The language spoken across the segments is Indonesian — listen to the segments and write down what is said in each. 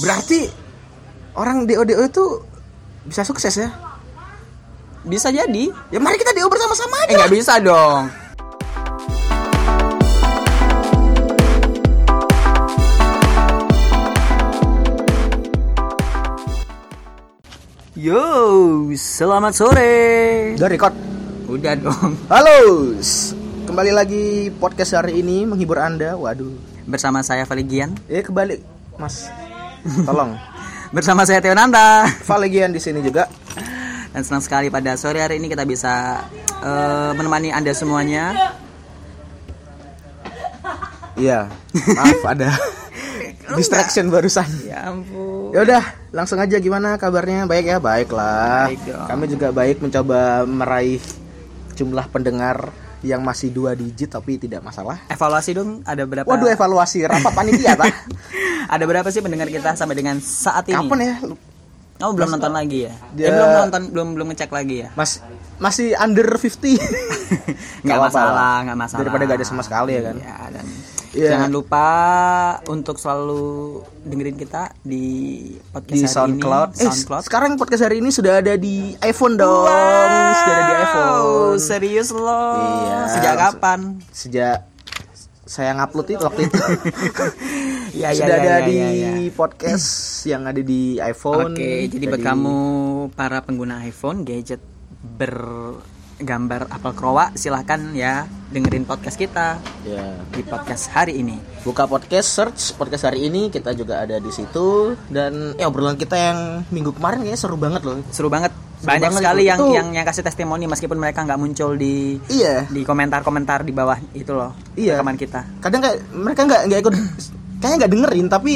Berarti orang DO DO itu bisa sukses ya? Bisa jadi. Ya mari kita DO bersama-sama Eh aja. nggak bisa dong. Yo, selamat sore. Udah record. Udah dong. Halo. Kembali lagi podcast hari ini menghibur Anda. Waduh. Bersama saya Valigian. Eh kebalik, Mas. Tolong. Bersama saya Theo Nanta. Valegian di sini juga. Dan senang sekali pada sore hari ini kita bisa eh, menemani Anda semuanya. Iya. Maaf ada distraction barusan. Ya ampun. Ya udah, langsung aja gimana kabarnya? Baik ya, baiklah. Baik dong. Kami juga baik mencoba meraih jumlah pendengar yang masih dua digit tapi tidak masalah. Evaluasi dong ada berapa? Waduh, evaluasi rapat panitia tak? ada berapa sih pendengar kita sampai dengan saat ini? Kapan ya? Oh belum nonton lagi ya? Dia- Eh, belum nonton, belum belum ngecek lagi ya? Mas masih under 50. Nggak apa-apa masalah, lah. nggak masalah. Daripada gak ada sama sekali ya kan. Iya, dan Iya. jangan lupa untuk selalu dengerin kita di podcast Di hari SoundCloud. Ini, Eh, SoundCloud. sekarang podcast hari ini sudah ada di iPhone dong. Sudah ada di iPhone. serius loh. Iya. Sejak kapan? Sejak saya ngupload itu waktu itu. Iya, iya, sudah iya, ada iya, di iya, iya. podcast yang ada di iPhone. Oke, jadi buat Tadi- kamu para pengguna iPhone gadget bergambar apel kroa, silahkan ya dengerin podcast kita ya di podcast hari ini. buka podcast search podcast hari ini kita juga ada di situ dan ya obrolan kita yang minggu kemarin kayaknya seru banget loh Seru banget. Seru Banyak banget sekali itu. yang yang yang kasih testimoni meskipun mereka nggak muncul di iya di komentar-komentar di bawah itu loh. Iya. Rekaman kita. kadang kayak mereka nggak nggak ikut kayaknya nggak dengerin tapi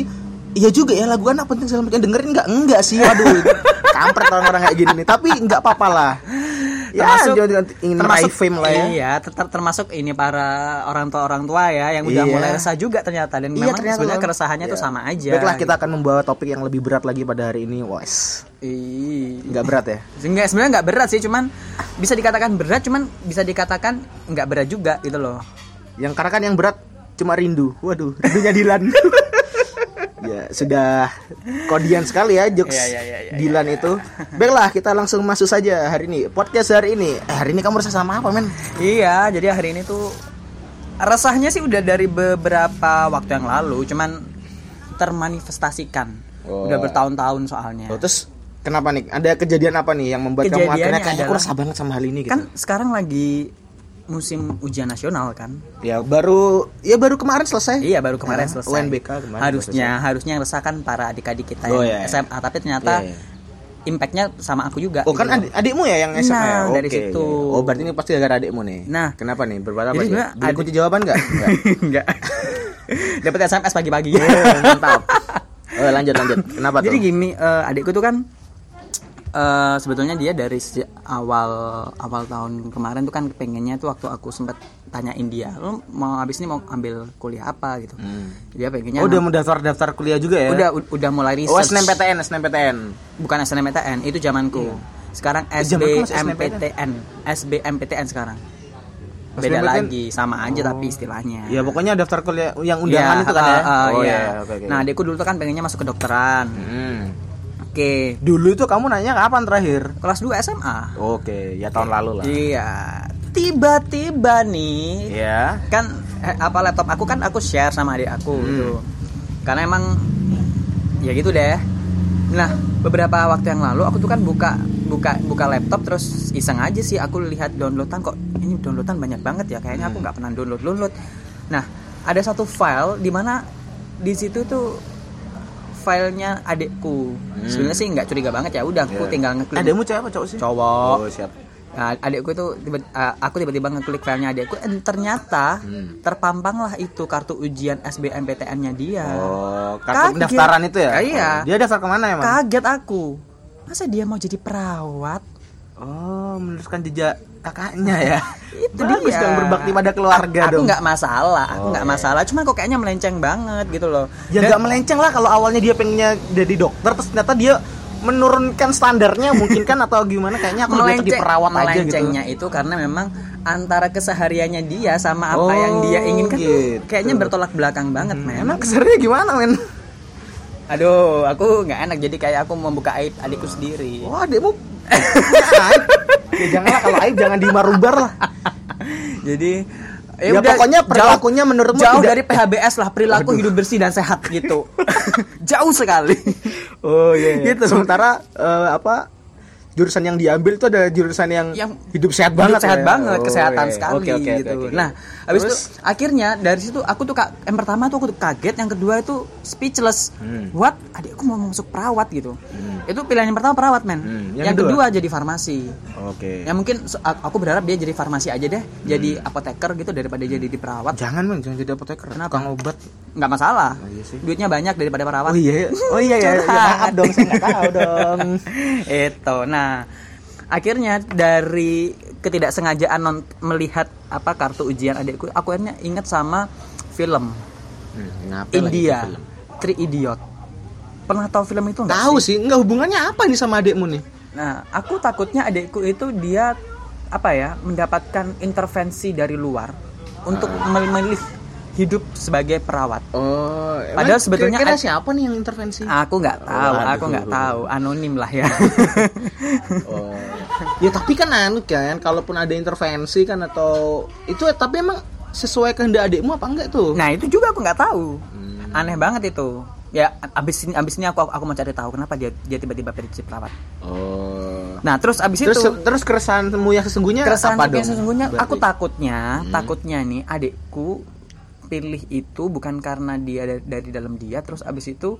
iya juga ya lagu anak penting segala macam dengerin nggak enggak sih waduh kampret orang-orang kayak gini nih tapi nggak apa-apa lah termasuk jangan ingin meraih fame lah ya Iya, ter- ter- termasuk ini para orang tua orang tua ya yang udah Iya. mulai resah juga ternyata dan Iya, memang ternyata sebenarnya keresahannya tuh Iya. sama aja. baiklah kita akan membawa topik yang lebih berat lagi pada hari ini wes Ih. nggak berat ya Enggak sebenarnya nggak berat sih, cuman bisa dikatakan berat, cuman bisa dikatakan nggak berat juga gitu loh. Yang karena kan yang berat cuma rindu. Waduh, rindunya Dilan. ya, sudah kodian sekali ya jokes Iya, iya, iya, iya, Dilan itu. Baiklah, kita langsung masuk saja hari ini. Podcast hari ini. Eh, hari ini kamu rasa sama apa, men? Iya, jadi hari ini tuh resahnya sih udah dari beberapa waktu yang lalu, cuman termanifestasikan. Oh. Udah bertahun-tahun soalnya. Oh, terus kenapa nih? Ada kejadian apa nih yang membuat kamu akhirnya kayaknya aku resah banget sama hal ini gitu? Kan sekarang lagi musim ujian nasional kan? ya baru ya baru kemarin selesai. Iya, baru kemarin Nah, selesai. UNBK kemarin Harusnya harusnya yang resah kan para adik-adik kita Oh, yang iya. SMA, tapi ternyata Iya, iya. impactnya sama aku juga. Oh kan gitu. adik, adikmu ya yang SMA ya? Nah, dari Oke, situ. iya. Oh berarti ini pasti gara-gara adikmu nih. Nah. kenapa nih? Berbuat apa Beli adik- kunci jawaban nggak? Nggak. Enggak. Dapat SMS pagi-pagi. Oh, mantap. Oh, lanjut lanjut. Kenapa Jadi tuh? gini, eh, adikku tuh kan eh, sebetulnya dia dari sejak awal awal tahun kemarin tuh kan pengennya tuh waktu aku sempat tanyain dia, lo mau habis ini mau ambil kuliah apa gitu. Dia pengennya Oh, udah mau daftar-daftar kuliah juga ya? udah udah mulai Oh, research. SNMPTN, SNMPTN. Bukan SNMPTN, itu zamanku. Sekarang Eh, SBMPTN, SBMPTN sekarang. Beda SBMPTN? lagi, sama aja tapi istilahnya. Ya, pokoknya daftar kuliah yang undangan Iya, itu kan ya. eh, eh, oh iya. oke oke. Nah, adikku dulu tuh kan pengennya masuk kedokteran. Hmm. Oke, Dulu itu kamu nanya kapan terakhir? kelas 2 SMA. Oke, ya tahun lalu lah. Iya. Tiba-tiba nih, Iya. kan eh, apa laptop aku kan aku share sama adik aku Hmm. gitu. Karena emang ya gitu deh. Nah, beberapa waktu yang lalu aku tuh kan buka buka buka laptop terus iseng aja sih aku lihat downloadan kok ini downloadan banyak banget ya kayaknya Hmm. aku nggak pernah download download. Nah, ada satu file di mana di situ tuh filenya adikku. Sebenarnya sih nggak curiga banget ya. Udah aku Hmm. Iya. tinggal ngeklik Adikmu cewek apa cowok sih? cowok. Oh, siap. Nah, adikku itu tiba, uh, aku tiba-tiba ngeklik filenya adikku, dan ternyata Hmm. terpampang lah itu kartu ujian SBMPTN-nya dia. Oh, kartu Kaget. pendaftaran itu ya? Iya. Oh, dia daftar ke mana emang? Kaget aku. Masa dia mau jadi perawat? Oh, meneruskan jejak kakaknya ya. Itu Bagus dia. dong berbakti pada keluarga aku dong. nggak masalah, aku Oh, nggak iya. masalah. Cuman kok kayaknya melenceng banget gitu loh. Ya nggak melenceng lah kalau awalnya dia pengennya jadi dokter terus ternyata dia menurunkan standarnya mungkin kan atau gimana kayaknya aku lebih jadi perawat aja gitu. melencengnya itu karena memang antara kesehariannya dia sama apa Oh, yang dia inginkan tuh gitu. kayaknya bertolak belakang banget men Emang gimana men? Aduh, aku nggak enak jadi kayak aku membuka aib adikku sendiri. Wah, adekmu aib. Ya janganlah kalau aib jangan dimarubar lah. Jadi Ya, pokoknya perilakunya jauh, menurutmu jauh tidak- dari PHBS lah perilaku hidup bersih dan sehat gitu. jauh sekali. Oh iya. iya. Gitu. Sementara eh, apa jurusan yang diambil itu ada jurusan yang, Yang hidup sehat Hidup banget sehat ya. banget, Oh, kesehatan iya. sekali Oke, oke, oke, gitu. oke. Nah, habis itu akhirnya dari situ aku tuh yang pertama tuh aku tuh kaget, yang kedua itu speechless. Hmm. What? Adikku mau masuk perawat gitu. Itu pilihan yang pertama perawat, men. Hmm, Yang, yang kedua? kedua? jadi farmasi. Oke. Ya mungkin so- aku berharap dia jadi farmasi aja deh, jadi apoteker gitu daripada jadi di perawat. Jangan bang, jangan jadi apoteker. Kenapa? Tukang obat. Nggak masalah. Oh, iya sih. Duitnya banyak daripada perawat. Oh iya, oh iya ya, ya, maaf dong, saya nggak tahu dong. itu nah akhirnya dari ketidaksengajaan non melihat apa kartu ujian adikku aku akhirnya ingat sama film Hmm, India film? Three Idiot pernah tahu film itu nggak Tahu sih? nggak hubungannya apa nih sama adekmu nih? nah aku takutnya adikku itu dia apa ya mendapatkan intervensi dari luar untuk Ah. memilih hidup sebagai perawat Oh, Padahal sebetulnya kira siapa nih yang intervensi? aku nggak tahu Waduh. aku nggak tahu anonim lah ya Oh. ya tapi kan anu kan, kalaupun ada intervensi kan atau itu tapi emang sesuai kehendak adikmu apa enggak tuh? Nah itu juga aku nggak tahu. Hmm. Aneh banget itu. Ya abis ini abis ini aku aku mau cari tahu kenapa dia dia tiba-tiba jadi perawat. Oh. Nah terus abis Terus itu terus keresahanmu yang sesungguhnya keresahan apa yang dong? sesungguhnya Berarti- aku takutnya Hmm. takutnya nih adikku pilih itu bukan karena dia da- dari dalam dia terus abis itu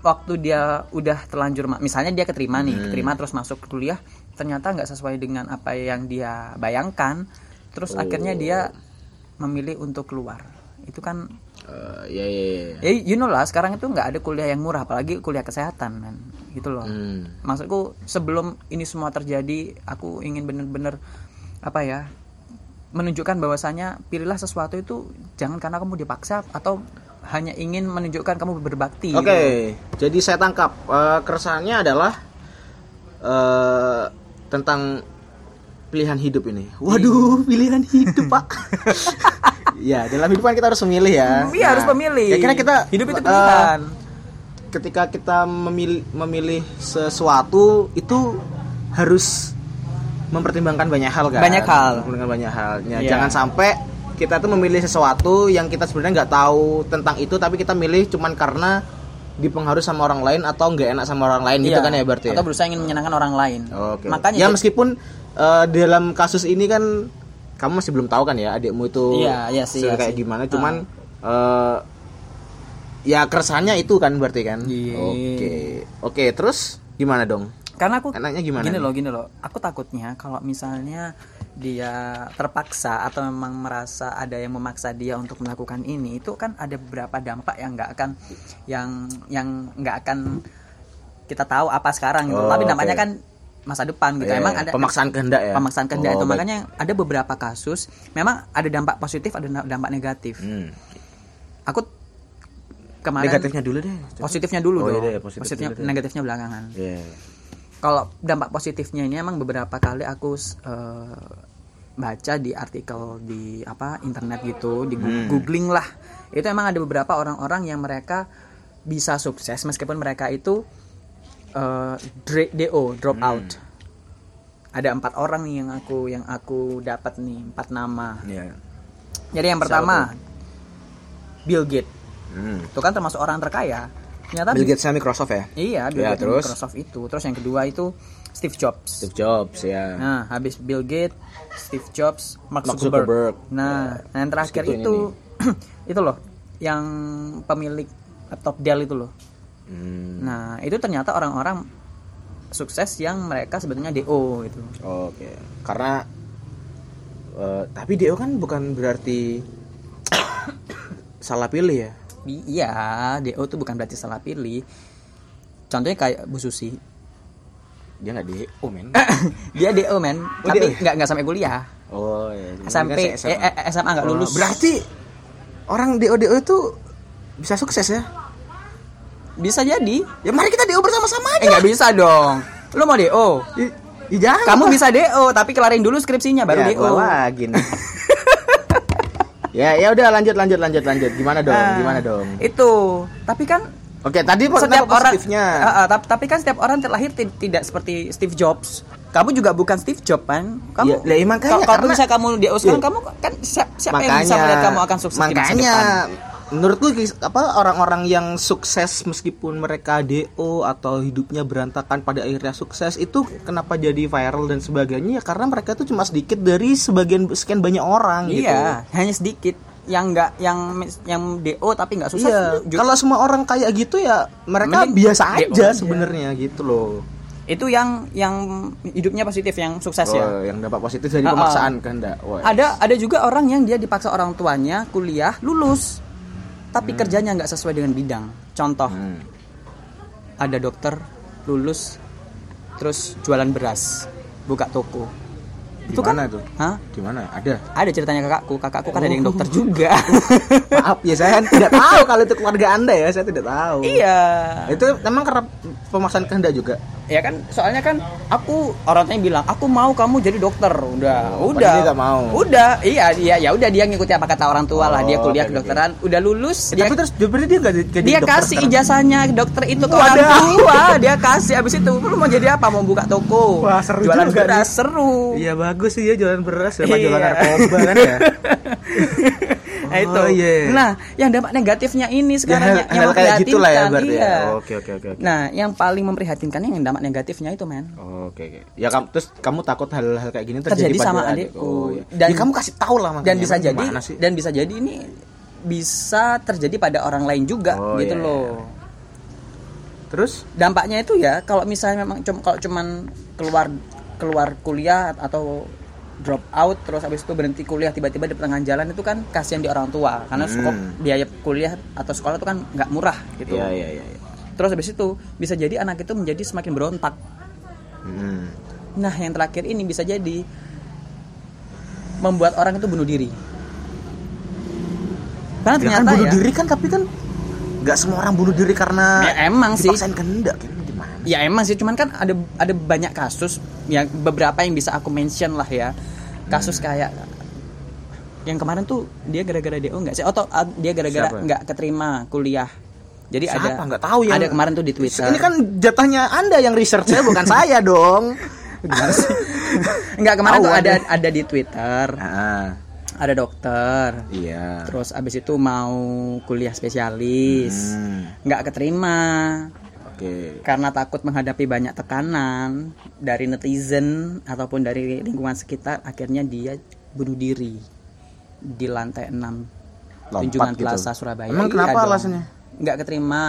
waktu dia udah terlanjur misalnya dia keterima nih Hmm. keterima terus masuk kuliah ternyata nggak sesuai dengan apa yang dia bayangkan terus Oh. akhirnya dia memilih untuk keluar itu kan Eh, ya ya ya. Ya, you know lah, sekarang itu nggak ada kuliah yang murah, apalagi kuliah kesehatan, kan, gitu loh. Hmm. Maksudku sebelum ini semua terjadi, aku ingin bener-bener apa ya, menunjukkan bahwasanya pilihlah sesuatu itu jangan karena kamu dipaksa atau hanya ingin menunjukkan kamu berbakti. Oke, gitu. jadi saya tangkap eh, keresahannya adalah eh tentang pilihan hidup ini. Waduh, pilihan hidup pak. ya dalam hidup kan kita harus memilih ya. Iya harus memilih. Ya kira kita hidup itu eh, pilihan. ketika kita memilih memilih sesuatu itu harus mempertimbangkan banyak hal kan. Banyak hal. Mempertimbangkan banyak halnya. Iya. Jangan sampai kita tuh memilih sesuatu yang kita sebenarnya nggak tahu tentang itu tapi kita milih cuman karena dipengaruhi sama orang lain atau nggak enak sama orang lain gitu Iya. kan ya berarti ya? Atau berusaha ingin menyenangkan orang lain. Oke. Makanya ya meskipun eh, dalam kasus ini kan kamu masih belum tahu kan ya adikmu itu Iya, iya sih, iya kayak sih. gimana cuman eh, ya keresahannya itu kan berarti kan. Iya. Oke. Oke, terus gimana dong? Karena aku Enaknya gimana gini nih? loh gini loh aku takutnya kalau misalnya dia terpaksa atau memang merasa ada yang memaksa dia untuk melakukan ini itu kan ada beberapa dampak yang nggak akan yang yang nggak akan kita tahu apa sekarang gitu Oh, tapi dampaknya oke. kan masa depan gitu Iya, emang iya. ada Pemaksaan kehendak ya? pemaksaan kehendak Oh, itu baik. makanya ada beberapa kasus memang ada dampak positif ada dampak negatif Hmm. aku kemarin Negatifnya dulu deh. coba. positifnya dulu Oh, dong iya deh, positif positifnya dulu deh. negatifnya belakangan Iya. Kalau dampak positifnya ini emang beberapa kali aku eh, baca di artikel di apa internet gitu di Hmm. googling lah itu emang ada beberapa orang-orang yang mereka bisa sukses meskipun mereka itu eh, dra- do drop Hmm. out ada empat orang nih yang aku yang aku dapat nih empat nama Iya. jadi yang pertama Bill Gates Hmm. itu kan termasuk orang terkaya ternyata Bill Gates Microsoft ya? Iya, Bill Ya, Gates terus? Microsoft itu. Terus yang kedua itu Steve Jobs. Steve Jobs ya. Nah, habis Bill Gates, Steve Jobs, Mark, Mark Zuckerberg. Zuckerberg. Nah, Ya, nah, yang terakhir itu itu loh, yang pemilik laptop Dell itu loh. Hmm. Nah, itu ternyata orang-orang sukses yang mereka sebetulnya DO gitu. Oke, karena eh, tapi DO kan bukan berarti salah pilih ya. I- Iya, DO itu bukan berarti salah pilih. Contohnya kayak Bu Susi. Dia nggak DO men. Dia DO men, Oh, tapi nggak nggak sampai kuliah. Oh iya. Jadi SMP, kan saya eh, eh, SMA nggak Oh, lulus. berarti orang DO DO itu bisa sukses ya? Bisa jadi. Ya mari kita DO bersama-sama Eh aja. nggak bisa dong. Lu mau DO? Ih, ih, jangan. Kamu lah. bisa DO, tapi kelarin dulu skripsinya baru ya, DO. lagi nih. ya ya udah lanjut lanjut lanjut lanjut. Gimana dong? Nah, Gimana dong? Itu. Tapi kan Oke, tadi setiap orang. Ah, ah, tapi, tapi kan setiap orang terlahir ti- tidak seperti Steve Jobs. Kamu juga bukan Steve Jobs kan? Kamu Ya, ya makanya, kalau- kalau karena- bisa kamu di sekarang Iya. kamu kan siapa, siapa yang bisa melihat kamu akan sukses di masa makanya depan? Menurutku apa orang-orang yang sukses meskipun mereka DO atau hidupnya berantakan pada akhirnya sukses itu kenapa jadi viral dan sebagainya ya karena mereka tuh cuma sedikit dari sebagian sekian banyak orang gitu. Iya, hanya sedikit yang enggak yang yang DO tapi nggak susah. Iya, itu kalau semua orang kayak gitu ya mereka Mending biasa aja sebenarnya gitu loh. itu yang yang hidupnya positif, yang sukses ya. Oh, yang dampak positif dari pemaksaan kehendak. Wah. Ada ada juga orang yang dia dipaksa orang tuanya kuliah lulus, tapi kerjanya nggak sesuai dengan bidang. Contoh, Hmm. ada dokter lulus terus jualan beras, buka toko. Itu kan- Gimana tuh? Hah? Gimana? Ada. Ada ceritanya kakakku, kakakku kan ada Oh. yang dokter juga. Maaf ya saya tidak tahu kalau itu keluarga Anda ya, saya tidak tahu. iya. Itu memang karena pemaksaan kehendak juga. Ya kan, soalnya kan aku orang tuanya bilang, "Aku mau kamu jadi dokter." Udah, Oh, udah. dia mau. Udah, iya, iya, ya udah dia ngikuti apa kata orang tua lah. Dia Oh, kuliah kedokteran, udah lulus, Eh, dia tapi terus berarti dia nggak jadi dia dokter kasih ijazahnya dokter itu ke orang tua dia kasih abis itu lu mau jadi apa mau buka toko Wah, seru jualan juga beras nih. seru Iya bagus sih dia jualan beras jualan Iya. narkoba kan ya. nah itu Oh, iya. nah yang dampak negatifnya ini sekarang Ya, yang, ya memprihatinkan, berarti ya. iya. Oke oke oke. oke. nah yang paling memprihatinkan yang dampak negatifnya itu men Oke oke. Ya kamu terus kamu takut hal-hal kayak gini terjadi, terjadi pada sama adik. adikku Oh, iya. dan ya, kamu kasih tahu lah makanya. dan bisa jadi dan bisa jadi ini bisa terjadi pada orang lain juga Oh, gitu iya, loh iya. Terus dampaknya itu ya kalau misalnya memang cum kalau cuman keluar keluar kuliah atau drop out terus habis itu berhenti kuliah tiba-tiba di pertengahan jalan itu kan kasihan di orang tua karena Hmm. skop biaya kuliah atau sekolah itu kan nggak murah gitu Iya iya iya. iya. terus habis itu bisa jadi anak itu menjadi semakin berontak Hmm. nah yang terakhir ini bisa jadi membuat orang itu bunuh diri karena Ya kan ternyata bunuh ya diri kan tapi kan nggak semua orang bunuh diri karena Ya, emang sih. kehendak kan? Ya emang sih, cuman kan ada ada banyak kasus yang beberapa yang bisa aku mention lah ya. Kasus Hmm. kayak yang kemarin tuh dia gara-gara DO enggak sih? Atau ah, dia gara-gara nggak keterima kuliah. Jadi Siapa ada nggak tahu yang ada kemarin tuh di Twitter. Ini kan jatahnya Anda yang research ya bukan saya dong. Gimana sih? enggak kemarin Tahu tuh ada ada. ada di Twitter. Ah, Ada dokter. iya. Terus abis itu mau kuliah spesialis. Hmm, nggak keterima Oke. karena takut menghadapi banyak tekanan dari netizen ataupun dari lingkungan sekitar akhirnya dia bunuh diri di lantai 6 Lompat Tunjungan gitu. Plaza Surabaya Emang Iya kenapa alasannya? nggak keterima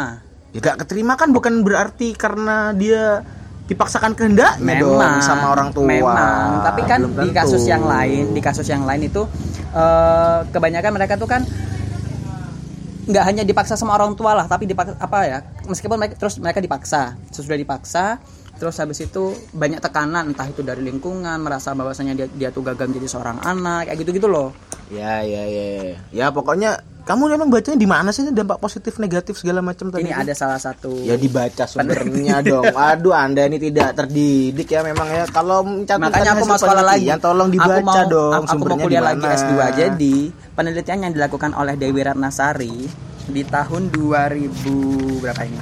Ya gak keterima kan bukan berarti karena dia dipaksakan kehendaknya dong sama orang tua. memang tapi kan Belum di tentu. kasus yang lain di kasus yang lain itu eh, kebanyakan mereka tuh kan nggak hanya dipaksa sama orang tua lah tapi dipaksa apa ya meskipun mereka terus mereka dipaksa sesudah dipaksa terus habis itu banyak tekanan entah itu dari lingkungan merasa bahwasanya dia dia tuh gagal menjadi seorang anak kayak gitu gitu loh Ya ya ya ya. Ya pokoknya kamu emang bacanya di mana sih dampak positif negatif segala macam tadi? ini itu? ada salah satu Ya dibaca sumbernya dong. Aduh, Anda ini tidak terdidik ya memang ya. Kalau makanya aku mau sekolah lagi penelitian, tolong dibaca aku mau, dong aku mau kuliah di lagi mana. S2 jadi penelitian yang dilakukan oleh Dewi Ratnasari di tahun 2000 berapa ini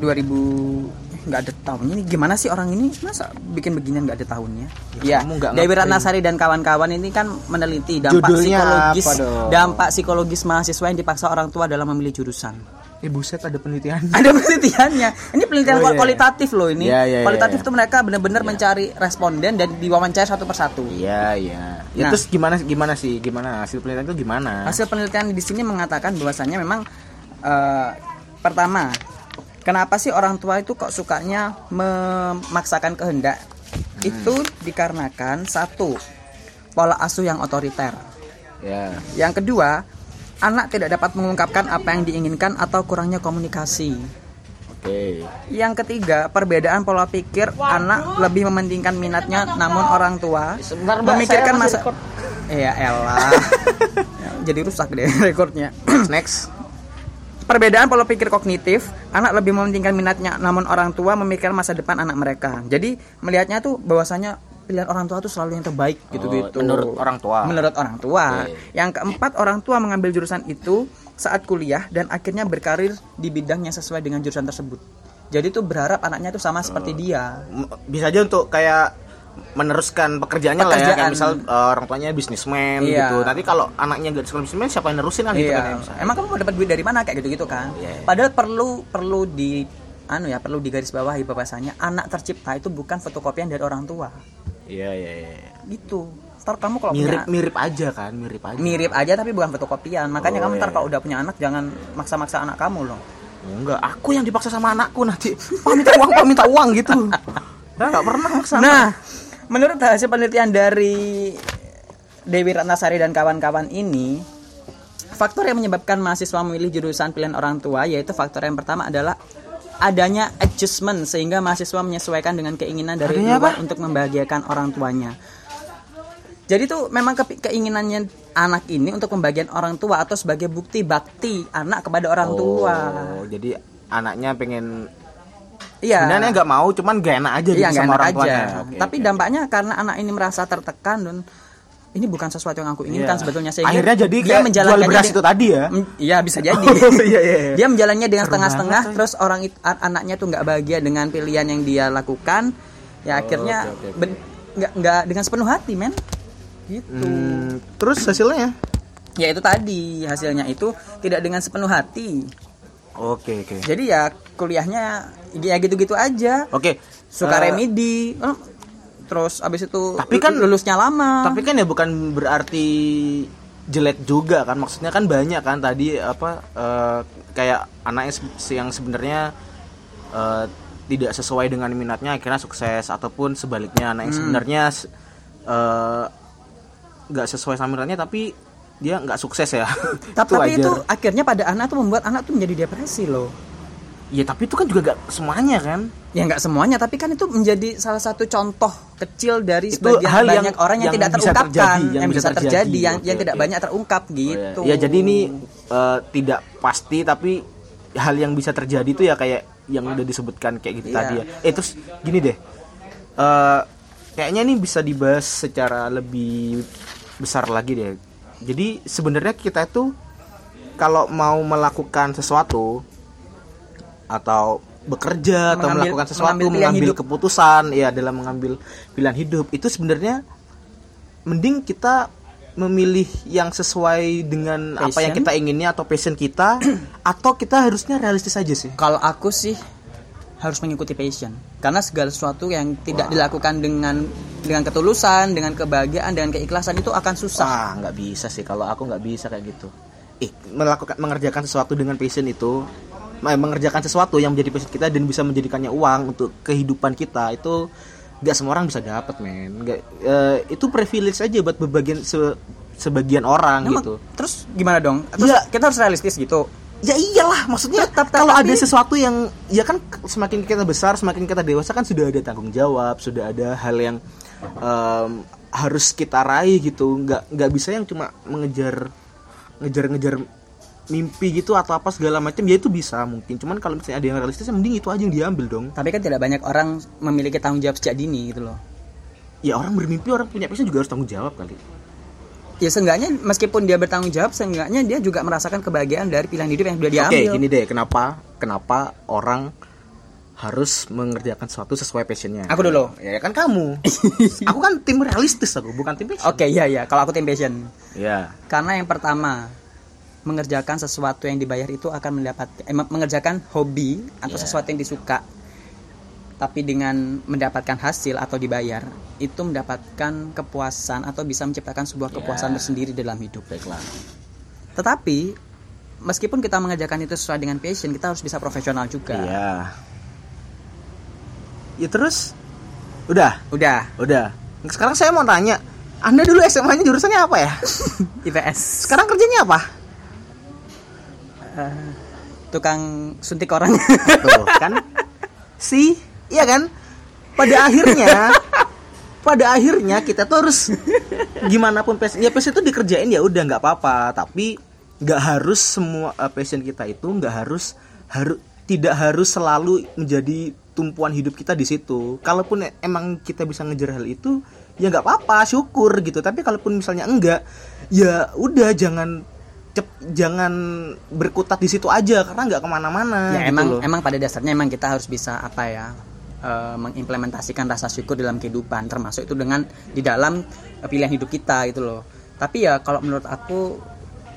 2000 nggak ada tahunnya ini gimana sih orang ini masa bikin beginian nggak ada tahunnya Ya, ya, Dewi. Ratnasari dan kawan-kawan ini kan meneliti dampak Judulnya psikologis dampak psikologis mahasiswa yang dipaksa orang tua dalam memilih jurusan Eh buset ada penelitian. ada penelitiannya ini penelitian Oh, iya. kualitatif loh ini Iya, iya, iya, kualitatif iya. tuh mereka benar-benar mencari responden dan diwawancara satu persatu Iya, iya. Ya Nah. terus gimana gimana sih? Gimana hasil penelitian itu gimana? hasil penelitian di sini mengatakan bahwasannya memang eh, pertama kenapa sih orang tua itu kok sukanya memaksakan kehendak itu dikarenakan satu pola asuh yang otoriter Ya. yang kedua anak tidak dapat mengungkapkan apa yang diinginkan atau kurangnya komunikasi Oke. Yang ketiga, perbedaan pola pikir anak lebih mementingkan minatnya namun orang tua Sebentar, Mbak, memikirkan masa. Iya elah. Ya, Jadi rusak deh rekornya. Next. Perbedaan pola pikir kognitif, anak lebih mementingkan minatnya namun orang tua memikirkan masa depan anak mereka. Jadi melihatnya tuh bahwasanya pilihan orang tua tuh selalu yang terbaik gitu gitu. menurut orang tua. Menurut orang tua. Oke. Yang keempat, orang tua mengambil jurusan itu saat kuliah dan akhirnya berkarir di bidang yang sesuai dengan jurusan tersebut. Jadi tuh berharap anaknya tuh sama seperti dia. M- bisa aja untuk kayak meneruskan pekerjaannya lah ya kayak Pekerjaan. misal uh, orang tuanya bisnismen Iya. gitu nanti kalau anaknya gak sekolah bisnismen siapa yang nerusin kan gitu kan ya, Iya. Emang kamu mau dapat duit dari mana kayak gitu-gitu kan? Iya. Padahal perlu perlu di anu ya, perlu digarisbawahi bahwasanya anak tercipta itu bukan fotokopian dari orang tua. iya iya iya Gitu. Ntar kamu kalau mirip punya mirip aja kan mirip aja mirip aja tapi bukan fotokopian. Makanya Oh, kamu ntar iya. kalau udah punya anak jangan maksa-maksa anak kamu loh. Oh, enggak aku yang dipaksa sama anakku nanti pak minta uang pak minta uang gitu nggak pernah maksa Nah, menurut hasil penelitian dari Dewi Ratnasari dan kawan-kawan ini, faktor yang menyebabkan mahasiswa memilih jurusan pilihan orang tua yaitu faktor yang pertama adalah adanya adjustment sehingga mahasiswa menyesuaikan dengan keinginan dari Adanya luar apa? untuk membahagiakan orang tuanya. Jadi tuh memang ke- keinginannya anak ini untuk pembagian orang tua atau sebagai bukti bakti anak kepada orang tua. oh jadi anaknya pengen Iya. sebenarnya nggak mau cuman gak enak aja Iya gitu sama enak orang tuanya Tapi oke. dampaknya karena anak ini merasa tertekan dan ini bukan sesuatu yang aku inginkan Iya. sebetulnya sehingga akhirnya jadi dia menjalankannya beras itu tadi ya Iya bisa jadi. iya, iya, iya. Dia menjalannya dengan setengah-setengah terus orang it- an- anaknya tuh nggak bahagia dengan pilihan yang dia lakukan. Ya akhirnya oke. ben- nggak nggak dengan sepenuh hati, men. Gitu. Hmm, terus hasilnya Ya itu tadi hasilnya itu tidak dengan sepenuh hati. oke oke Jadi ya kuliahnya ya gitu-gitu aja. oke Suka eh, remedi. eh, Terus abis itu Tapi kan- lulusnya lama. tapi kan ya bukan berarti jelek juga kan maksudnya kan banyak kan tadi apa eh, kayak anaknya se- yang sebenarnya eh, tidak sesuai dengan minatnya akhirnya sukses ataupun sebaliknya anak yang sebenarnya s- eh, nggak sesuai sama minatnya tapi dia nggak sukses ya tapi, tapi itu wajar. akhirnya pada anak tuh membuat anak tuh menjadi depresi loh ya tapi itu kan juga gak semuanya kan? Ya nggak semuanya tapi kan itu menjadi salah satu contoh kecil dari Itu sebagian hal yang- banyak orang yang, yang tidak bisa terungkapkan terjadi, yang, bisa terjadi, yang, Oke, yang tidak oke. banyak terungkap gitu. Ya jadi ini eh, tidak pasti tapi hal yang bisa terjadi itu ya kayak yang udah disebutkan kayak gitu Iya. tadi ya. Eh terus gini deh. Eh kayaknya ini bisa dibahas secara lebih besar lagi deh. Jadi sebenarnya kita itu kalau mau melakukan sesuatu atau bekerja atau Mengambil- melakukan sesuatu mengambil mengambil hidup. keputusan ya dalam mengambil pilihan hidup itu sebenarnya mending kita memilih yang sesuai dengan apa yang Passion. kita inginnya atau passion kita atau kita harusnya realistis aja sih kalau aku sih harus mengikuti passion karena segala sesuatu yang tidak dilakukan dengan dengan ketulusan dengan kebahagiaan dengan keikhlasan itu akan susah Wah, nggak bisa sih kalau aku nggak bisa kayak gitu. Ih, melakukan mengerjakan sesuatu dengan passion itu, eh, mengerjakan sesuatu yang menjadi passion kita dan bisa menjadikannya uang untuk kehidupan kita itu nggak semua orang bisa dapat, men. Nggak, eh, itu privilege aja buat bebagian se- sebagian orang Emang, gitu. terus gimana dong terus Ya. kita harus realistis gitu Ya iyalah, maksudnya Tetap, kalau tapi- ada sesuatu yang ya kan semakin kita besar, semakin kita dewasa kan sudah ada tanggung jawab, sudah ada hal yang em, harus kita raih gitu. Nggak nggak bisa yang cuma mengejar ngejar-ngejar mimpi gitu atau apa segala macam ya itu bisa mungkin. Cuman kalau misalnya ada yang realistis ya mending itu aja yang diambil dong. tapi kan tidak banyak orang memiliki tanggung jawab sejak dini gitu loh Ya orang bermimpi, orang punya passion juga harus tanggung jawab kali. ya seenggaknya meskipun dia bertanggung jawab seenggaknya dia juga merasakan kebahagiaan dari pilihan hidup yang sudah Oke, diambil gini deh, kenapa kenapa orang harus mengerjakan sesuatu sesuai passionnya? Aku dulu. Ya kan kamu. aku kan tim realistis aku, bukan tim passion. oke iya iya kalau aku tim passion Ya. karena yang pertama mengerjakan sesuatu yang dibayar itu akan mendapat eh, mengerjakan hobi atau Iya. sesuatu yang disuka tapi dengan mendapatkan hasil atau dibayar itu mendapatkan kepuasan atau bisa menciptakan sebuah kepuasan Ya. tersendiri dalam hidup Baiklah. tetapi meskipun kita mengerjakan itu sesuai dengan passion kita harus bisa profesional juga Iya. Ya terus udah, udah udah. Sekarang saya mau tanya, Anda dulu SMA-nya jurusannya apa ya? IPS Sekarang kerjanya apa? Tukang suntik orang Tuh, kan? Si, iya kan? Pada akhirnya pada akhirnya kita tuh harus gimana pun passion ya passion itu dikerjain ya udah nggak apa-apa tapi nggak harus semua uh, passion kita itu nggak harus harus tidak harus selalu menjadi tumpuan hidup kita di situ kalaupun emang kita bisa ngejar hal itu ya nggak apa-apa syukur gitu tapi kalaupun misalnya enggak ya udah jangan cep- jangan berkutat di situ aja karena nggak ke mana-mana ya gitu emang loh. emang pada dasarnya emang kita harus bisa apa ya eh, mengimplementasikan rasa syukur dalam kehidupan termasuk itu dengan di dalam eh, pilihan hidup kita gitu loh tapi ya kalau menurut aku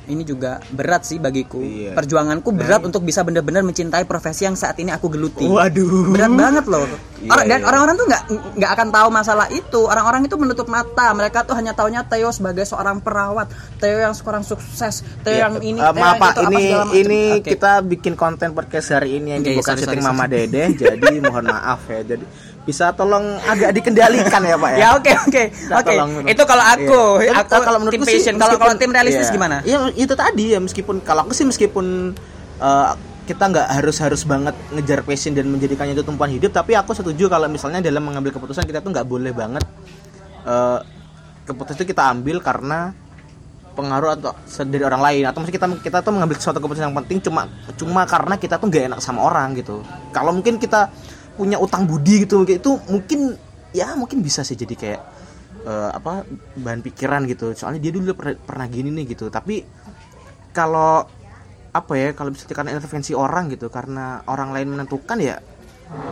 ini juga berat sih bagiku. Iya. perjuanganku berat untuk bisa benar-benar mencintai profesi yang saat ini aku geluti. Waduh. berat banget loh. Iya, dan iya. orang-orang tuh nggak nggak akan tahu masalah itu. Orang-orang itu menutup mata. Mereka tuh hanya taunya Theo sebagai seorang perawat. Theo yang seorang sukses. Theo Ya, yang ini Theo maaf pak. ini ini kita bikin konten podcast hari ini yang bukan sorry, syuting sorry, Mama Dede. Jadi mohon maaf ya. Jadi bisa tolong agak dikendalikan ya pak ya Ya oke oke oke. Itu kalau aku, Iya. aku kalau menurut tim passion. Kalau kalau tim realistis gimana? Ya itu tadi ya meskipun kalau aku sih meskipun eh, kita nggak harus harus banget ngejar passion dan menjadikannya itu tumpuan hidup tapi aku setuju kalau misalnya dalam mengambil keputusan kita tuh nggak boleh banget eh, keputusan itu kita ambil karena pengaruh atau dari orang lain atau mungkin kita kita tuh mengambil suatu keputusan yang penting cuma cuma karena kita tuh nggak enak sama orang gitu kalau mungkin kita punya utang budi gitu kayak itu mungkin ya mungkin bisa sih jadi kayak eh, apa bahan pikiran gitu soalnya dia dulu pernah, pernah gini nih gitu tapi kalau apa ya kalau bisa karena intervensi orang gitu karena orang lain menentukan ya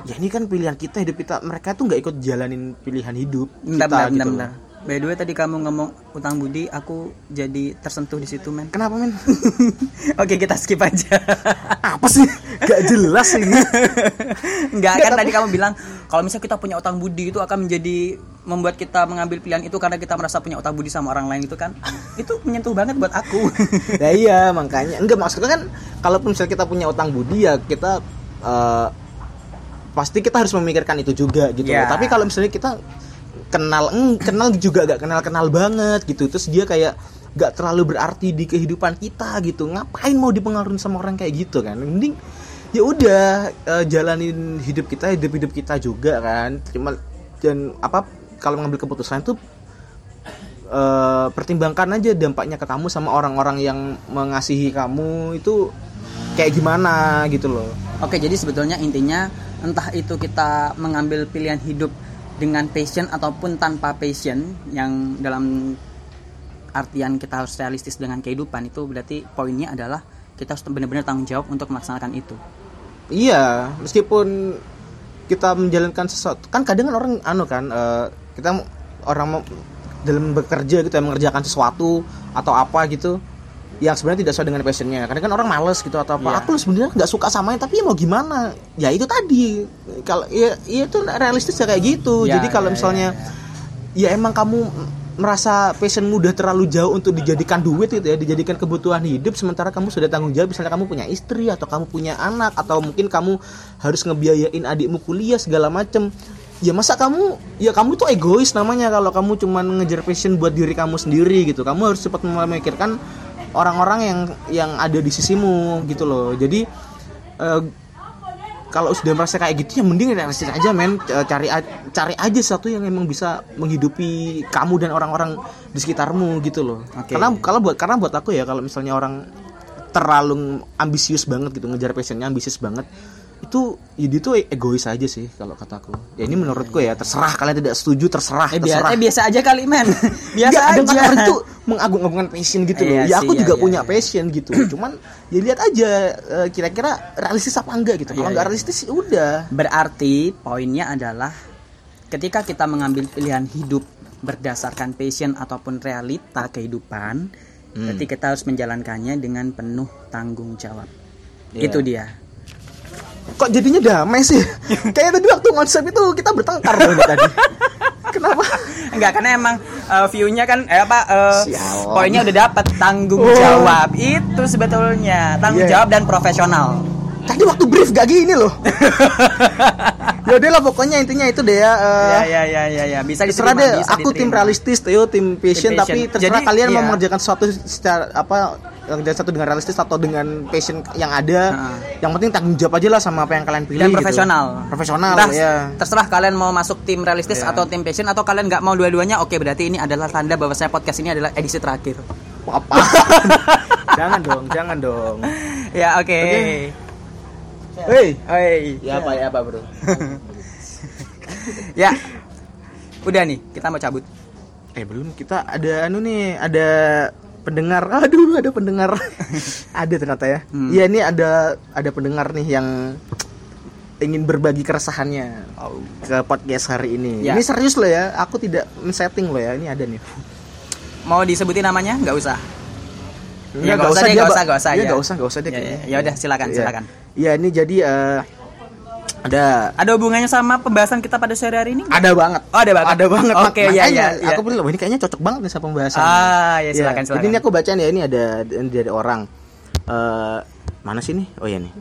ya ini kan pilihan kita hidup kita mereka tuh nggak ikut jalanin pilihan hidup kita bentar, gitu bentar, loh. bentar. By the way tadi kamu ngomong utang budi, aku jadi tersentuh di situ men. kenapa men Oke kita skip aja. apa sih gak jelas ini Enggak kan tadi kamu bilang kalau misalnya kita punya utang budi itu akan menjadi membuat kita mengambil pilihan itu karena kita merasa punya utang budi sama orang lain itu kan. itu menyentuh banget buat aku. nah iya makanya enggak maksudnya kan kalaupun misalnya kita punya utang budi ya kita eh, pasti kita harus memikirkan itu juga gitu Ya. loh. tapi kalau misalnya kita kenal kenal juga gak kenal kenal banget gitu. Terus dia kayak gak terlalu berarti di kehidupan kita gitu. Ngapain mau dipengaruhi sama orang kayak gitu kan? Mending ya udah eh, jalanin hidup kita hidup hidup kita juga kan. Cuma dan apa kalau mengambil keputusan itu eh, pertimbangkan aja dampaknya ke kamu sama orang-orang yang mengasihi kamu itu kayak gimana gitu loh. Oke, jadi sebetulnya intinya entah itu kita mengambil pilihan hidup dengan passion ataupun tanpa passion yang dalam artian kita harus realistis dengan kehidupan itu berarti poinnya adalah kita harus benar-benar tanggung jawab untuk melaksanakan itu. Iya, meskipun kita menjalankan sesuatu, kan kadang kan orang anu kan, eh, kita orang dalam bekerja gitu ya mengerjakan sesuatu atau apa gitu yang sebenarnya tidak sesuai dengan passionnya. Kadang kan orang males gitu atau apa. Iya. Aku sebenarnya nggak suka samanya, tapi ya mau gimana? Ya itu tadi. Kalau ya, ya itu realistis ya kayak gitu. Ya, Jadi kalau ya, misalnya ya, emang kamu merasa passionmu udah terlalu jauh untuk dijadikan duit gitu ya, dijadikan kebutuhan hidup sementara kamu sudah tanggung jawab misalnya kamu punya istri atau kamu punya anak atau mungkin kamu harus ngebiayain adikmu kuliah segala macem ya masa kamu ya kamu tuh egois namanya kalau kamu cuman ngejar passion buat diri kamu sendiri gitu kamu harus cepat memikirkan orang-orang yang yang ada di sisimu gitu loh. Jadi eh, kalau sudah merasa kayak gitu ya mending realistis aja men. C- cari cari aja satu yang emang bisa menghidupi kamu dan orang-orang di sekitarmu gitu loh. Oke. karena kalau buat karena buat aku ya kalau misalnya orang terlalu ambisius banget gitu ngejar passionnya ambisius banget itu ya dia tuh egois aja sih kalau kataku ya ini menurutku ya terserah kalian tidak setuju terserah Eh, biasa, terserah. eh, biasa aja kali men. biasa aja. tuh mengagung-agungkan passion gitu loh. Iya ya sih, aku iya, juga iya, punya iya. passion gitu. Cuman ya lihat aja eh, kira-kira realistis apa enggak gitu. Kalau Iya, nggak iya. realistis ya udah. Berarti poinnya adalah ketika kita mengambil pilihan hidup berdasarkan passion ataupun realita kehidupan, Hmm. berarti kita harus menjalankannya dengan penuh tanggung jawab. Iya. Itu dia. Kok jadinya damai sih? Kayak tadi waktu konsep itu kita bertengkar tadi. Kenapa? Enggak karena emang uh, view-nya kan eh, apa uh, Sialan. poinnya udah dapat tanggung Oh. jawab. Itu sebetulnya tanggung Iya. jawab dan profesional. Tadi waktu brief gak gini loh. ya udah lah pokoknya intinya itu deh ya. eh, ya ya ya ya bisa diterima, deh bisa aku tim diterima. realistis Theo tim passion, Tim passion. tapi terserah Jadi, kalian mau iya. mengerjakan sesuatu secara apa yang satu dengan realistis atau dengan passion yang ada Ha. yang penting tanggung jawab aja lah sama apa yang kalian pilih dan gitu. profesional. profesional Entah, ya Terserah kalian mau masuk tim realistis Iya. atau tim passion atau kalian nggak mau dua-duanya. Oke, berarti ini adalah tanda bahwa saya podcast ini adalah edisi terakhir. apa jangan dong jangan dong ya, oke. hei Oi. ya apa ya apa bro Ya. Udah nih, kita mau cabut. eh belum kita ada anu nih ada pendengar aduh ada pendengar ada ternyata ya Hmm. iya ini ada ada pendengar nih yang ingin berbagi keresahannya ke podcast hari ini Ya. ini serius loh ya aku tidak men-setting loh ya ini ada nih Mau disebutin namanya? Nggak usah. Ya, Nggak, nggak usah dia, nggak usah, nggak usah, Iya, ya. nggak usah nggak usah deh Ya, kayaknya. ya, ya udah, silakan, Iya. silakan. Iya, ini jadi eh, ada Ada hubungannya sama pembahasan kita pada sore hari ini? ada banget. Oh, ada banget. Ada banget. Oke, iya, Makanya iya, iya. Aku bilang, "Wah, ini kayaknya cocok banget nih sama pembahasan. Ah, ya silakan, Jadi silakan. ini aku bacain ya, ini ada dari orang. Eh, mana sih nih? Oh ya nih.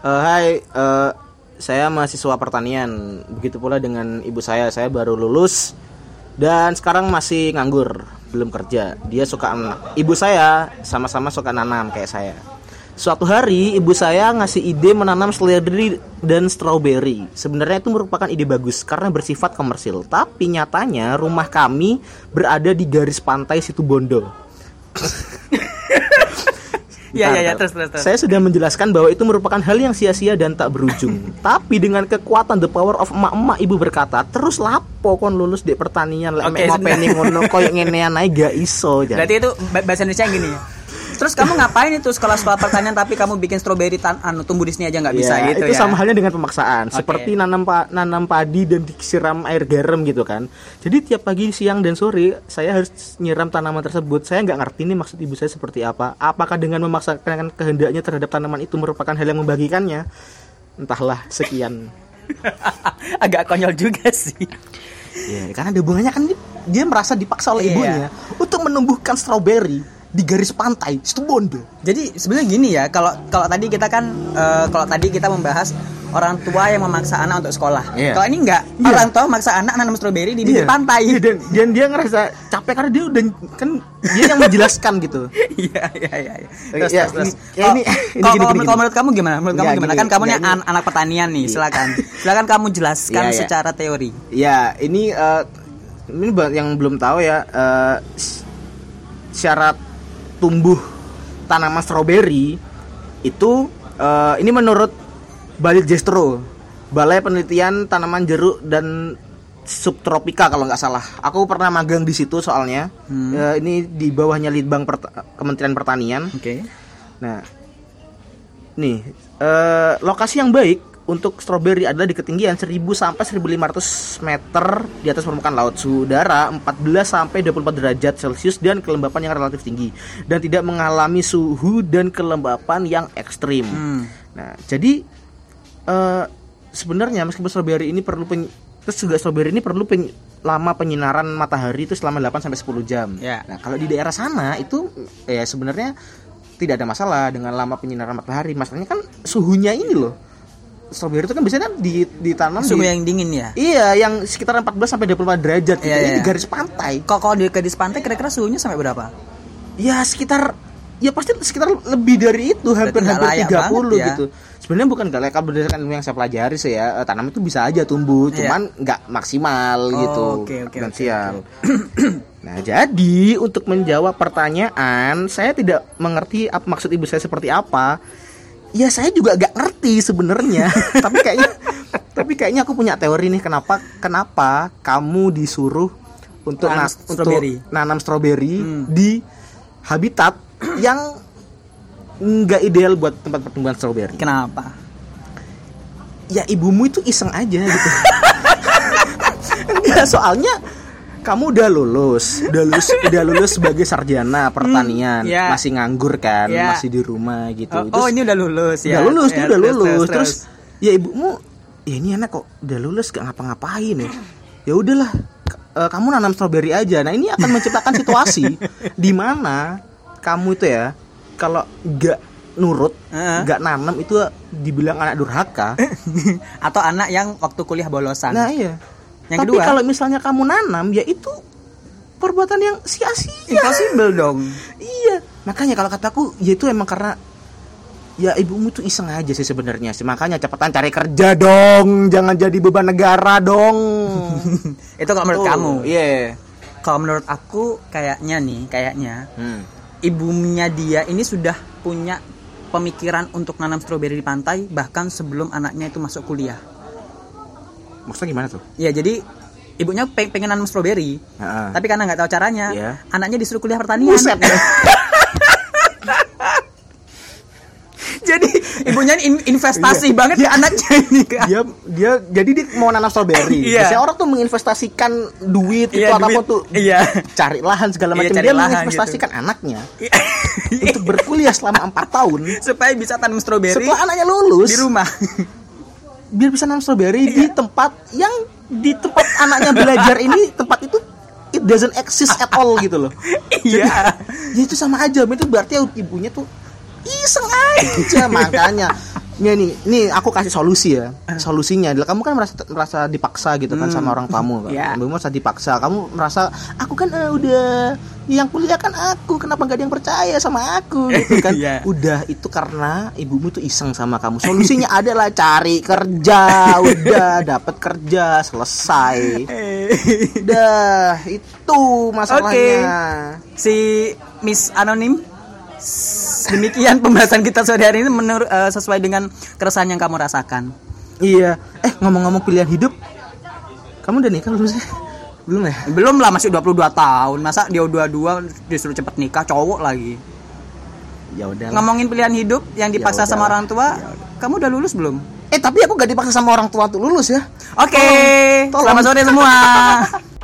Eh, hai, eh, saya mahasiswa pertanian. Begitu pula dengan ibu saya. Saya baru lulus dan sekarang masih nganggur, belum kerja. Dia suka anak. Ibu saya sama-sama suka nanam kayak saya. Suatu hari ibu saya ngasih ide menanam seledri dan strawberry. Sebenarnya itu merupakan ide bagus karena bersifat komersil. Tapi nyatanya rumah kami berada di garis pantai situ Bondo. Iya, iya, Bentar, terus, terus, terus. Saya sudah menjelaskan bahwa itu merupakan hal yang sia-sia dan tak berujung. Tapi dengan kekuatan the power of emak-emak ibu berkata, terus lapo kon lulus di pertanian lek mek mau pening ngono koyo ngenean ae gak iso jan. Berarti itu ba- bahasa Indonesia gini ya. Terus kamu ngapain itu sekolah-sekolah pertanian tapi kamu bikin stroberi tan anu tumbuh di sini aja nggak bisa Ya, gitu itu ya. sama halnya dengan pemaksaan Oke. seperti nanam pa- nanam padi dan disiram air garam gitu kan jadi tiap pagi siang dan sore saya harus nyiram tanaman tersebut saya nggak ngerti nih maksud ibu saya seperti apa apakah dengan memaksakan kehendaknya terhadap tanaman itu merupakan hal yang membagikannya entahlah sekian Agak konyol juga sih. Ya, karena ada hubungannya kan dia, merasa dipaksa oleh Iya. ibunya untuk menumbuhkan stroberi di garis pantai Situbondo. Jadi sebenarnya gini ya, kalau kalau tadi kita kan eh, kalau tadi kita membahas orang tua yang memaksa anak untuk sekolah. Iya. Kalau ini enggak, Iya. orang tua memaksa anak nanam stroberi di bibir Iya. pantai. Iya, dan, dan dia ngerasa capek karena dia udah kan dia yang menjelaskan gitu. Iya, iya, iya. iya. Terus, Ya, terus, terus. ini- Kalau- ini- ini kalau- gini, kalau- gini, kalau gini. menurut kamu gimana? Menurut kamu gimana? Kan kamu ini- an- anak pertanian nih, Iya. silakan. Silakan kamu jelaskan Iya, secara teori. Ya, ini eh, ini yang belum tahu ya s- syarat tumbuh tanaman stroberi itu eh, ini menurut Balil Jestro, Balai Penelitian Tanaman Jeruk dan Subtropika kalau nggak salah. Aku pernah magang di situ soalnya. Eh, ini di bawahnya Litbang Pert- Kementerian Pertanian. Oke. Nah, nih eh, lokasi yang baik untuk stroberi adalah di ketinggian 1000 sampai 1500 meter di atas permukaan laut. Suhu udara 14 sampai 24 derajat Celcius dan kelembapan yang relatif tinggi dan tidak mengalami suhu dan kelembapan yang ekstrim. Hmm. Nah, jadi eh, sebenarnya meskipun strawberry ini perlu pen- terus juga strawberry ini perlu pen- lama penyinaran matahari itu selama 8 sampai 10 jam. Ya. Nah, kalau di daerah sana itu ya sebenarnya tidak ada masalah dengan lama penyinaran matahari. Masalahnya kan suhunya ini loh. Strawberry itu kan biasanya di ditanam Suhu di yang dingin ya. Iya, yang sekitar 14 sampai 24 derajat gitu. Iya, Ini iya. di garis pantai. Kok kalau di gadis pantai kira-kira suhunya sampai berapa? Ya sekitar ya pasti sekitar lebih dari itu hampir nggak hampir layak 30 banget ya. gitu. Sebenarnya bukan gak layak kalau berdasarkan yang saya pelajari sih ya. eh, Tanaman itu bisa aja tumbuh, Iya. cuman nggak maksimal Oh, gitu. oke, oke, potensial. nah, jadi untuk menjawab pertanyaan, saya tidak mengerti apa maksud ibu saya seperti apa. Ya saya juga gak ngerti sebenarnya. tapi kayaknya tapi kayaknya aku punya teori nih kenapa kenapa kamu disuruh untuk Nanam na- stroberi. untuk nanam stroberi Hmm. di habitat yang nggak ideal buat tempat pertumbuhan stroberi. Kenapa? Ya ibumu itu iseng aja gitu. Enggak, soalnya kamu udah lulus, udah lulus, udah lulus sebagai sarjana pertanian, Hmm, ya. masih nganggur kan, Ya. masih di rumah gitu. Oh, Terus oh, ini udah lulus ya. udah lulus, dia Ya, udah terus, lulus. Terus, terus. ya ibumu, ya ini anak kok udah lulus gak ngapa-ngapain ya. Ya udahlah, eh, kamu nanam stroberi aja. Nah ini akan menciptakan situasi di mana kamu itu ya, kalau gak nurut, Heeh. gak nanam itu dibilang anak durhaka. Atau anak yang waktu kuliah bolosan. Nah iya. Yang Tapi kedua? kalau misalnya kamu nanam, ya itu perbuatan yang sia-sia. Impossible dong. Iya, makanya kalau kataku ya itu emang karena ya ibumu tuh iseng aja sih sebenarnya sih. Makanya cepetan cari kerja dong, jangan jadi beban negara dong. Itu kalau menurut Tuh, kamu. Iya. Kalau menurut aku kayaknya nih, kayaknya Hmm. ibunya dia ini sudah punya pemikiran untuk nanam stroberi di pantai bahkan sebelum anaknya itu masuk kuliah. Maksudnya gimana tuh? Ya jadi ibunya peng- pengen nanam stroberi. Heeh. Tapi karena nggak tahu caranya, Iya. anaknya disuruh kuliah pertanian. Buset. Jadi ibunya in- investasi Iya. banget ke anaknya ini kan. dia dia jadi dia mau nanam strawberry. Iya. Biasanya orang tuh menginvestasikan duit itu Iya, atau apa tuh Iya. cari lahan segala Iya, macam. dia lahan menginvestasikan anaknya Iya. untuk berkuliah selama empat tahun. Supaya bisa tanam stroberi Setelah anaknya lulus, di rumah. biar bisa nanam strawberry Iya. di tempat yang di tempat anaknya belajar ini tempat itu it doesn't exist at all gitu loh. Iya. Ya itu sama aja, itu berarti ibunya tuh iseng aja makanya. Nih nih, nih aku kasih solusi ya. Solusinya adalah kamu kan merasa merasa dipaksa gitu kan sama orang kamu kan. Iya. Kamu merasa dipaksa, kamu merasa aku kan eh, udah yang kuliah kan aku, kenapa nggak ada yang percaya sama aku gitu kan. Iya. Udah itu karena ibumu tuh iseng sama kamu. Solusinya adalah cari kerja, udah dapat kerja, selesai. Udah, itu masalahnya. si Miss Anonim demikian pembahasan kita sore hari ini menurut eh, sesuai dengan keresahan yang kamu rasakan. Iya. Eh, ngomong-ngomong pilihan hidup, kamu udah nikah belum sih? Belum ya? Belum lah masih 22 tahun. Masa dia 22 disuruh cepet nikah cowok lagi. Ya udah. Ngomongin pilihan hidup yang dipaksa Ya sama orang tua, kamu udah lulus belum? Eh, tapi aku gak dipaksa sama orang tua untuk lulus ya. Oke, Tolong. selamat sore semua.